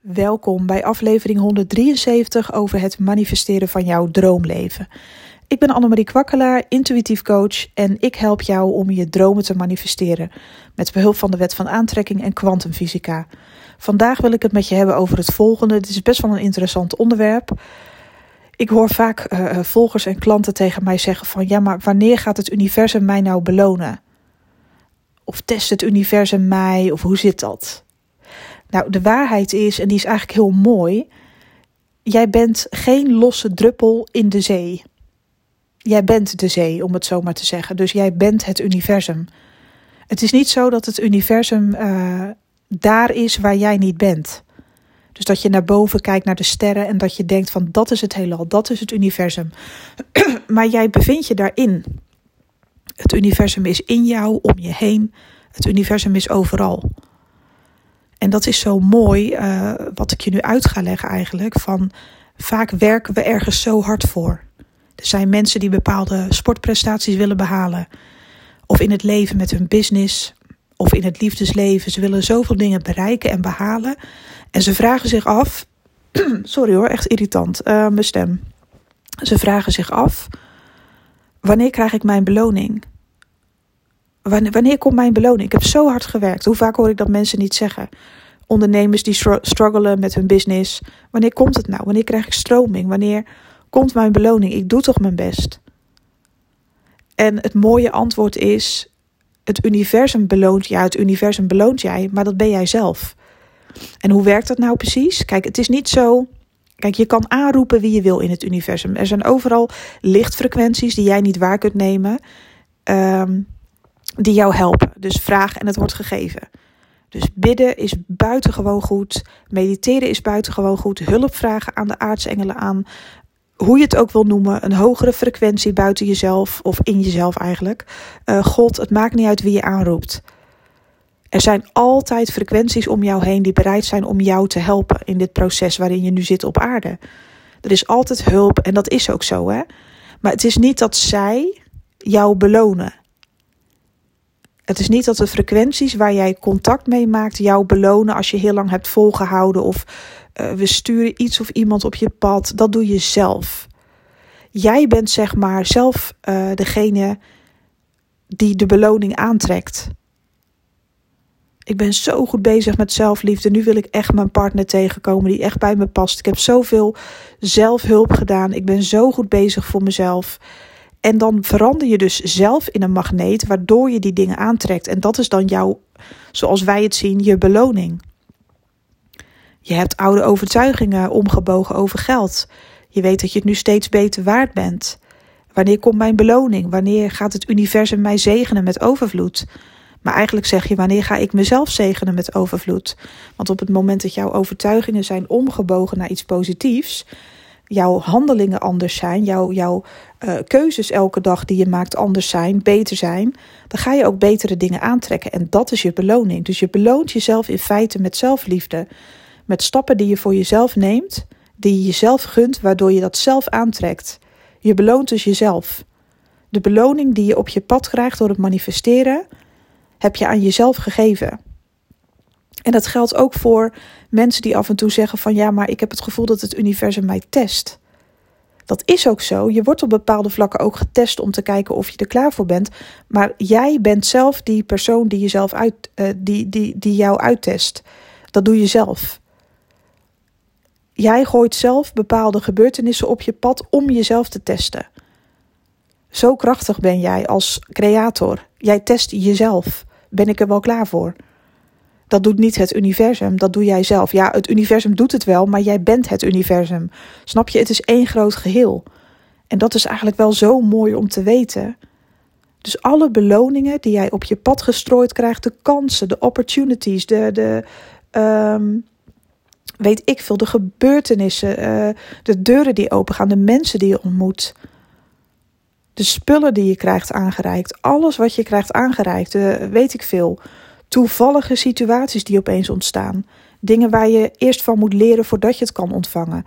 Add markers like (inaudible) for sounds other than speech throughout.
Welkom bij aflevering 173 over het manifesteren van jouw droomleven. Ik ben Annemarie Kwakkelaar, intuïtief coach en ik help jou om je dromen te manifesteren met behulp van de wet van aantrekking en kwantumfysica. Vandaag wil ik het met je hebben over het volgende. Dit is best wel een interessant onderwerp. Ik hoor vaak uh, volgers en klanten tegen mij zeggen van ja, maar wanneer gaat het universum mij nou belonen? Of test het universum mij? Of hoe zit dat? Nou, de waarheid is, en die is eigenlijk heel mooi: jij bent geen losse druppel in de zee. Jij bent de zee, om het zo maar te zeggen. Dus jij bent het universum. Het is niet zo dat het universum uh, daar is waar jij niet bent. Dus dat je naar boven kijkt naar de sterren en dat je denkt van dat is het heelal, dat is het universum. (clears throat) maar jij bevindt je daarin. Het universum is in jou, om je heen. Het universum is overal. En dat is zo mooi, uh, wat ik je nu uit ga leggen eigenlijk. Van vaak werken we ergens zo hard voor. Er zijn mensen die bepaalde sportprestaties willen behalen. Of in het leven met hun business. Of in het liefdesleven. Ze willen zoveel dingen bereiken en behalen. En ze vragen zich af. (clears throat) sorry hoor, echt irritant. Uh, mijn stem. Ze vragen zich af. Wanneer krijg ik mijn beloning? Wanneer, komt mijn beloning? Ik heb zo hard gewerkt. Hoe vaak hoor ik dat mensen niet zeggen? Ondernemers die struggelen met hun business. Wanneer komt het nou? Wanneer krijg ik stroming? Wanneer komt mijn beloning? Ik doe toch mijn best? En het mooie antwoord is: het universum beloont jou, het universum beloont jij, maar dat ben jij zelf. En hoe werkt dat nou precies? Kijk, het is niet zo. Kijk, je kan aanroepen wie je wil in het universum. Er zijn overal lichtfrequenties die jij niet waar kunt nemen. Um, die jou helpen. Dus vraag en het wordt gegeven. Dus bidden is buitengewoon goed. Mediteren is buitengewoon goed. Hulp vragen aan de aartsengelen aan. Hoe je het ook wil noemen. Een hogere frequentie buiten jezelf. Of in jezelf eigenlijk. Uh, God, het maakt niet uit wie je aanroept. Er zijn altijd frequenties om jou heen die bereid zijn om jou te helpen in dit proces waarin je nu zit op aarde. Er is altijd hulp en dat is ook zo, hè? Maar het is niet dat zij jou belonen. Het is niet dat de frequenties waar jij contact mee maakt jou belonen als je heel lang hebt volgehouden of uh, we sturen iets of iemand op je pad. Dat doe je zelf. Jij bent zeg maar zelf uh, degene die de beloning aantrekt. Ik ben zo goed bezig met zelfliefde. Nu wil ik echt mijn partner tegenkomen die echt bij me past. Ik heb zoveel zelfhulp gedaan. Ik ben zo goed bezig voor mezelf. En dan verander je dus zelf in een magneet, waardoor je die dingen aantrekt. En dat is dan jouw, zoals wij het zien, je beloning. Je hebt oude overtuigingen omgebogen over geld. Je weet dat je het nu steeds beter waard bent. Wanneer komt mijn beloning? Wanneer gaat het universum mij zegenen met overvloed? Maar eigenlijk zeg je: wanneer ga ik mezelf zegenen met overvloed? Want op het moment dat jouw overtuigingen zijn omgebogen naar iets positiefs, jouw handelingen anders zijn, jouw, jouw uh, keuzes elke dag die je maakt anders zijn, beter zijn, dan ga je ook betere dingen aantrekken. En dat is je beloning. Dus je beloont jezelf in feite met zelfliefde. Met stappen die je voor jezelf neemt, die je jezelf gunt, waardoor je dat zelf aantrekt. Je beloont dus jezelf. De beloning die je op je pad krijgt door het manifesteren, heb je aan jezelf gegeven. En dat geldt ook voor mensen die af en toe zeggen van ja, maar ik heb het gevoel dat het universum mij test. Dat is ook zo. Je wordt op bepaalde vlakken ook getest om te kijken of je er klaar voor bent. Maar jij bent zelf die persoon die, jezelf uit, uh, die, die, die jou uittest. Dat doe je zelf. Jij gooit zelf bepaalde gebeurtenissen op je pad om jezelf te testen. Zo krachtig ben jij als creator. Jij test jezelf. Ben ik er wel klaar voor? Dat doet niet het universum, dat doe jij zelf. Ja, het universum doet het wel, maar jij bent het universum. Snap je? Het is één groot geheel. En dat is eigenlijk wel zo mooi om te weten. Dus alle beloningen die jij op je pad gestrooid krijgt, de kansen, de opportunities, de, de um, weet ik veel, de gebeurtenissen, uh, de deuren die opengaan, de mensen die je ontmoet, de spullen die je krijgt aangereikt, alles wat je krijgt aangereikt, weet ik veel toevallige situaties die opeens ontstaan. Dingen waar je eerst van moet leren voordat je het kan ontvangen.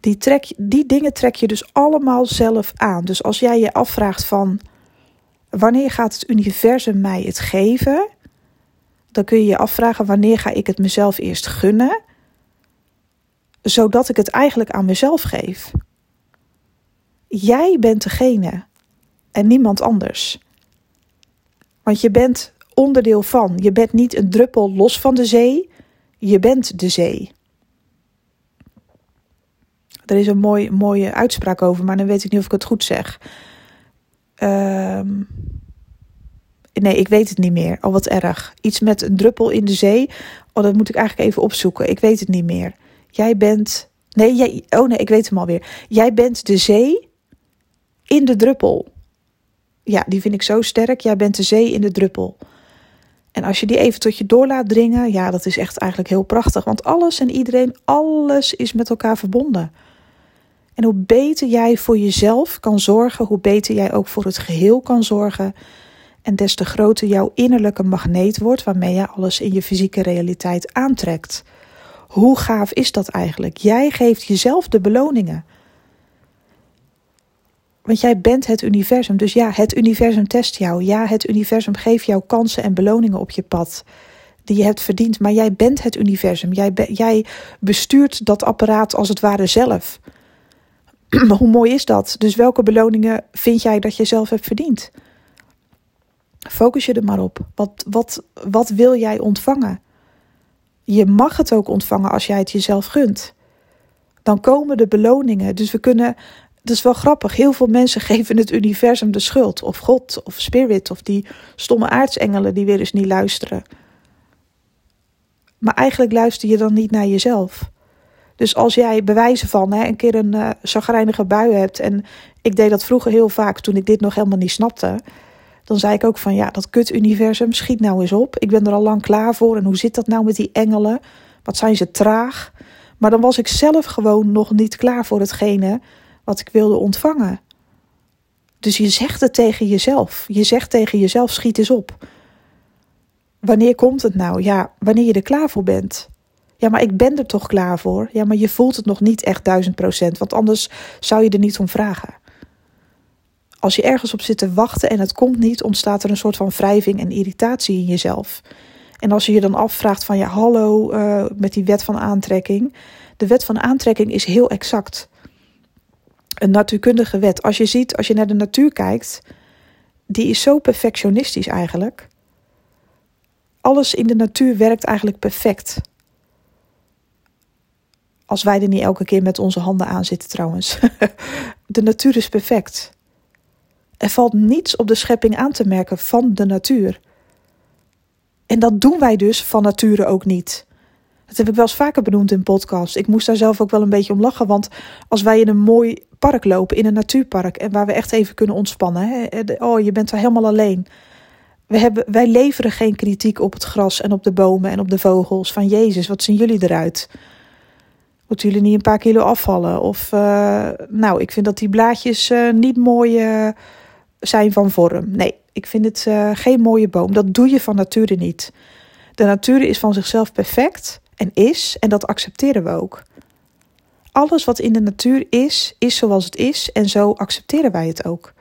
Die, trek, die dingen trek je dus allemaal zelf aan. Dus als jij je afvraagt van wanneer gaat het universum mij het geven? Dan kun je je afvragen wanneer ga ik het mezelf eerst gunnen? zodat ik het eigenlijk aan mezelf geef. Jij bent degene en niemand anders. Want je bent onderdeel van. Je bent niet een druppel los van de zee. Je bent de zee. Er is een mooi, mooie uitspraak over, maar dan weet ik niet of ik het goed zeg. Ehm, nee, ik weet het niet meer. Al oh, wat erg. Iets met een druppel in de zee. Oh, dat moet ik eigenlijk even opzoeken. Ik weet het niet meer. Jij bent. Nee, jij... oh nee, ik weet hem alweer. Jij bent de zee in de druppel. Ja, die vind ik zo sterk. Jij bent de zee in de druppel. En als je die even tot je door laat dringen, ja, dat is echt eigenlijk heel prachtig. Want alles en iedereen, alles is met elkaar verbonden. En hoe beter jij voor jezelf kan zorgen, hoe beter jij ook voor het geheel kan zorgen. En des te groter jouw innerlijke magneet wordt waarmee je alles in je fysieke realiteit aantrekt. Hoe gaaf is dat eigenlijk? Jij geeft jezelf de beloningen. Want jij bent het universum. Dus ja, het universum test jou. Ja, het universum geeft jou kansen en beloningen op je pad. Die je hebt verdiend. Maar jij bent het universum. Jij, jij bestuurt dat apparaat als het ware zelf. (clears throat) Maar hoe mooi is dat? Dus welke beloningen vind jij dat je zelf hebt verdiend? Focus je er maar op. Wat, wat, wat wil jij ontvangen? Je mag het ook ontvangen als jij het jezelf gunt. Dan komen de beloningen. Dus we kunnen. Dat is wel grappig. Heel veel mensen (laughs) geven het universum de schuld. Of God, of spirit, of die stomme aartsengelen die weer eens niet luisteren. Maar eigenlijk luister je dan niet naar jezelf. Dus als jij bewijzen van hè, een keer een uh, zagrijnige bui hebt. En ik deed dat vroeger heel vaak toen ik dit nog helemaal niet snapte. Dan zei ik ook van ja, dat kut-universum, schiet nou eens op. Ik ben er al lang klaar voor. En hoe zit dat nou met die engelen? Wat zijn ze traag? Maar dan was ik zelf gewoon nog niet klaar voor hetgene wat ik wilde ontvangen. Dus je zegt het tegen jezelf. Je zegt tegen jezelf: schiet eens op. Wanneer komt het nou? Ja, wanneer je er klaar voor bent. Ja, maar ik ben er toch klaar voor. Ja, maar je voelt het nog niet echt duizend procent, want anders zou je er niet om vragen. Als je ergens op zit te wachten en het komt niet, ontstaat er een soort van wrijving en irritatie in jezelf. En als je je dan afvraagt van ja, hallo, uh, met die wet van aantrekking. De wet van aantrekking is heel exact. Een natuurkundige wet. Als je ziet, als je naar de natuur kijkt, die is zo perfectionistisch eigenlijk. Alles in de natuur werkt eigenlijk perfect. Als wij er niet elke keer met onze handen aan zitten trouwens. (laughs) de natuur is perfect. Er valt niets op de schepping aan te merken van de natuur. En dat doen wij dus van nature ook niet. Dat heb ik wel eens vaker benoemd in podcast. Ik moest daar zelf ook wel een beetje om lachen. Want als wij in een mooi park lopen, in een natuurpark, en waar we echt even kunnen ontspannen. Hè, oh, je bent daar helemaal alleen. We hebben, wij leveren geen kritiek op het gras en op de bomen en op de vogels. Van Jezus, wat zien jullie eruit? Moeten jullie niet een paar kilo afvallen? Of, uh, nou, ik vind dat die blaadjes uh, niet mooi zijn van vorm. Nee, ik vind het geen mooie boom. Dat doe je van nature niet. De natuur is van zichzelf perfect en is, en dat accepteren we ook. Alles wat in de natuur is, is zoals het is en zo accepteren wij het ook.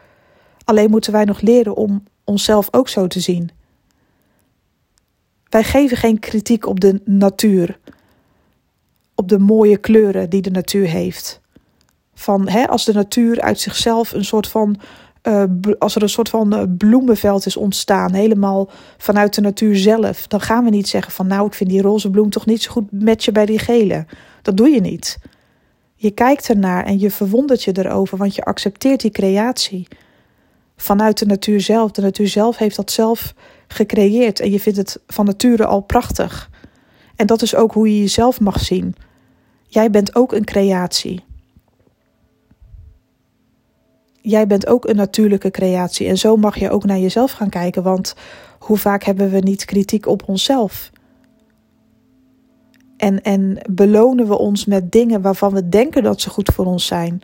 Alleen moeten wij nog leren om onszelf ook zo te zien. Wij geven geen kritiek op de natuur op de mooie kleuren die de natuur heeft. Van, hè, als de natuur uit zichzelf een soort van. Uh, als er een soort van uh, bloemenveld is ontstaan, helemaal vanuit de natuur zelf, dan gaan we niet zeggen van nou, ik vind die roze bloem toch niet zo goed je bij die gele. Dat doe je niet. Je kijkt ernaar en je verwondert je erover, want je accepteert die creatie vanuit de natuur zelf. De natuur zelf heeft dat zelf gecreëerd en je vindt het van nature al prachtig. En dat is ook hoe je jezelf mag zien. Jij bent ook een creatie. Jij bent ook een natuurlijke creatie. En zo mag je ook naar jezelf gaan kijken. Want hoe vaak hebben we niet kritiek op onszelf? En, en belonen we ons met dingen waarvan we denken dat ze goed voor ons zijn?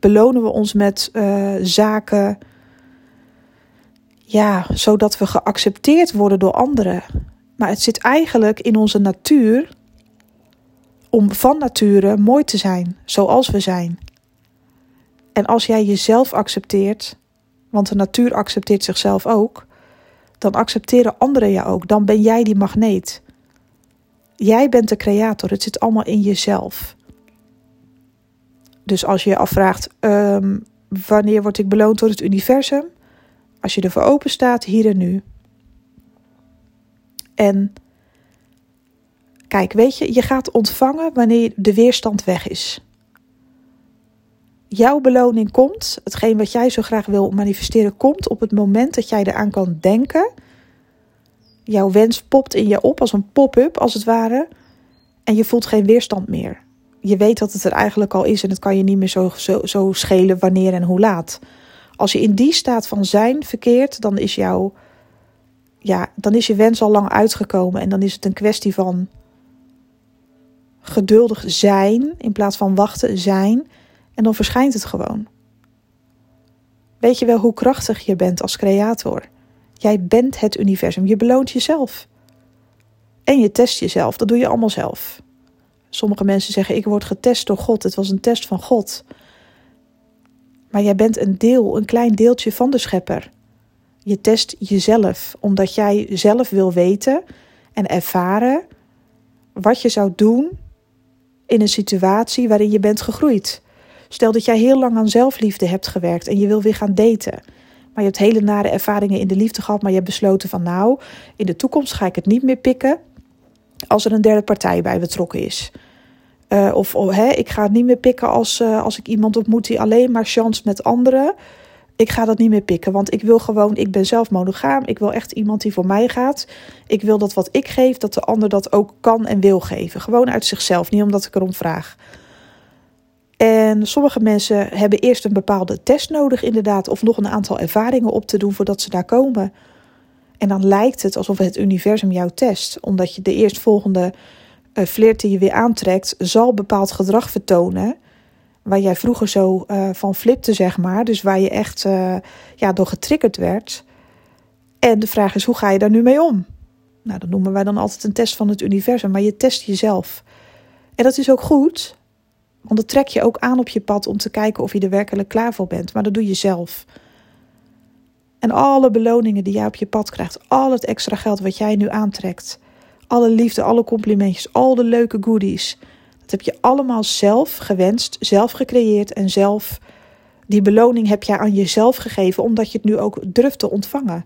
Belonen we ons met uh, zaken, ja, zodat we geaccepteerd worden door anderen? Maar het zit eigenlijk in onze natuur om van nature mooi te zijn, zoals we zijn. En als jij jezelf accepteert, want de natuur accepteert zichzelf ook, dan accepteren anderen je ook. Dan ben jij die magneet. Jij bent de creator. Het zit allemaal in jezelf. Dus als je je afvraagt: um, wanneer word ik beloond door het universum? Als je ervoor open staat, hier en nu. En kijk, weet je, je gaat ontvangen wanneer de weerstand weg is. Jouw beloning komt, hetgeen wat jij zo graag wil manifesteren, komt op het moment dat jij eraan kan denken. Jouw wens popt in je op als een pop-up, als het ware. En je voelt geen weerstand meer. Je weet dat het er eigenlijk al is en het kan je niet meer zo, zo, zo schelen wanneer en hoe laat. Als je in die staat van zijn verkeert, dan is jouw ja, dan is je wens al lang uitgekomen en dan is het een kwestie van geduldig zijn in plaats van wachten zijn en dan verschijnt het gewoon. Weet je wel hoe krachtig je bent als creator? Jij bent het universum, je beloont jezelf. En je test jezelf, dat doe je allemaal zelf. Sommige mensen zeggen: Ik word getest door God, het was een test van God. Maar jij bent een deel, een klein deeltje van de schepper. Je test jezelf, omdat jij zelf wil weten en ervaren wat je zou doen in een situatie waarin je bent gegroeid. Stel dat jij heel lang aan zelfliefde hebt gewerkt en je wil weer gaan daten. Maar je hebt hele nare ervaringen in de liefde gehad, maar je hebt besloten van nou, in de toekomst ga ik het niet meer pikken als er een derde partij bij betrokken is. Uh, of oh, hè, ik ga het niet meer pikken als, uh, als ik iemand ontmoet die alleen maar chance met anderen ik ga dat niet meer pikken, want ik wil gewoon, ik ben zelf monogaam. Ik wil echt iemand die voor mij gaat. Ik wil dat wat ik geef, dat de ander dat ook kan en wil geven. Gewoon uit zichzelf, niet omdat ik erom vraag. En sommige mensen hebben eerst een bepaalde test nodig, inderdaad, of nog een aantal ervaringen op te doen voordat ze daar komen. En dan lijkt het alsof het universum jou test, omdat je de eerstvolgende uh, flirt die je weer aantrekt, zal bepaald gedrag vertonen waar jij vroeger zo uh, van flipte, zeg maar. Dus waar je echt uh, ja, door getriggerd werd. En de vraag is, hoe ga je daar nu mee om? Nou, dat noemen wij dan altijd een test van het universum, maar je test jezelf. En dat is ook goed, want dat trek je ook aan op je pad om te kijken of je er werkelijk klaar voor bent. Maar dat doe je zelf. En alle beloningen die jij op je pad krijgt, al het extra geld wat jij nu aantrekt, alle liefde, alle complimentjes, al de leuke goodies dat heb je allemaal zelf gewenst, zelf gecreëerd en zelf. Die beloning heb je aan jezelf gegeven, omdat je het nu ook durft te ontvangen.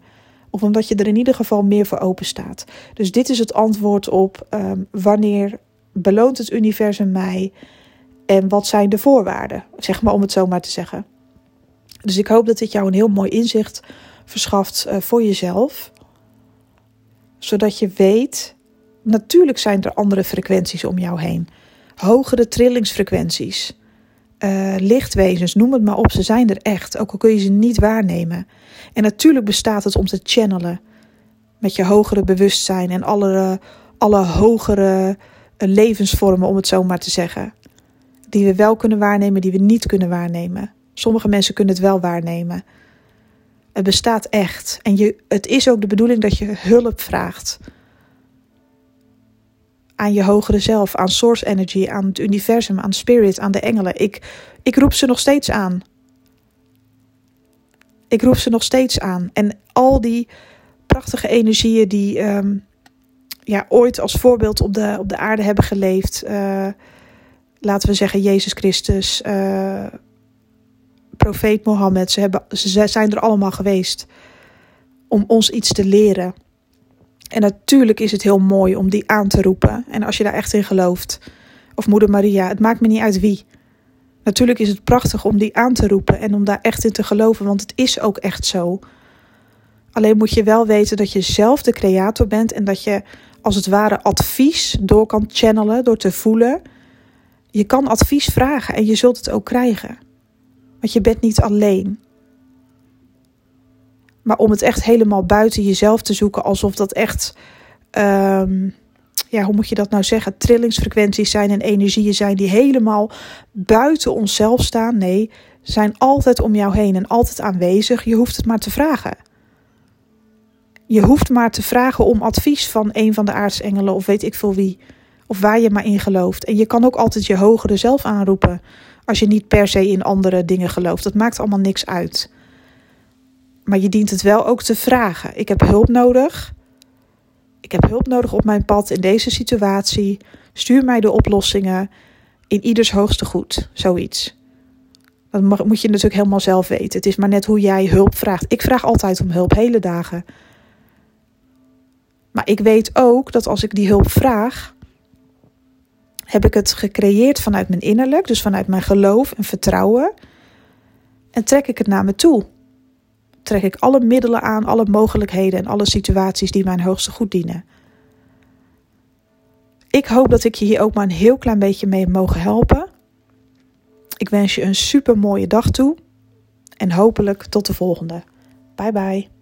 Of omdat je er in ieder geval meer voor open staat. Dus dit is het antwoord op um, wanneer beloont het universum mij en wat zijn de voorwaarden? Zeg maar om het zo maar te zeggen. Dus ik hoop dat dit jou een heel mooi inzicht verschaft uh, voor jezelf. Zodat je weet, natuurlijk zijn er andere frequenties om jou heen hogere trillingsfrequenties. Uh, lichtwezens, noem het maar op, ze zijn er echt, ook al kun je ze niet waarnemen. En natuurlijk bestaat het om te channelen met je hogere bewustzijn en alle, alle hogere eh, levensvormen, om het zo maar te zeggen. Die we wel kunnen waarnemen, die we niet kunnen waarnemen. Sommige mensen kunnen het wel waarnemen. Het bestaat echt. En je, het is ook de bedoeling dat je hulp vraagt aan je hogere zelf, aan source energy, aan het universum, aan spirit, aan de engelen. Ik, ik roep ze nog steeds aan. Ik roep ze nog steeds aan. En al die prachtige energieën die um, ja, ooit als voorbeeld op de, op de aarde hebben geleefd. Uh, laten we zeggen Jezus Christus, uh, profeet Mohammed. Ze, hebben, ze zijn er allemaal geweest om ons iets te leren. En natuurlijk is het heel mooi om die aan te roepen. En als je daar echt in gelooft. Of moeder Maria, het maakt me niet uit wie. Natuurlijk is het prachtig om die aan te roepen en om daar echt in te geloven, want het is ook echt zo. Alleen moet je wel weten dat je zelf de creator bent en dat je als het ware advies door kan channelen, door te voelen. Je kan advies vragen en je zult het ook krijgen. Want je bent niet alleen. Maar om het echt helemaal buiten jezelf te zoeken, alsof dat echt, ehm, ja, hoe moet je dat nou zeggen? Trillingsfrequenties zijn en energieën zijn die helemaal buiten onszelf staan. Nee, zijn altijd om jou heen en altijd aanwezig. Je hoeft het maar te vragen. Je hoeft maar te vragen om advies van een van de aartsengelen of weet ik veel wie. Of waar je maar in gelooft. En je kan ook altijd je hogere zelf aanroepen. Als je niet per se in andere dingen gelooft. Dat maakt allemaal niks uit. Maar je dient het wel ook te vragen. Ik heb hulp nodig. Ik heb hulp nodig op mijn pad in deze situatie. Stuur mij de oplossingen in ieders hoogste goed. Zoiets. Dat moet je natuurlijk helemaal zelf weten. Het is maar net hoe jij hulp vraagt. Ik vraag altijd om hulp, hele dagen. Maar ik weet ook dat als ik die hulp vraag, heb ik het gecreëerd vanuit mijn innerlijk, dus vanuit mijn geloof en vertrouwen. En trek ik het naar me toe. Trek ik alle middelen aan, alle mogelijkheden en alle situaties die mijn hoogste goed dienen. Ik hoop dat ik je hier ook maar een heel klein beetje mee mogen helpen. Ik wens je een super mooie dag toe en hopelijk tot de volgende. Bye bye.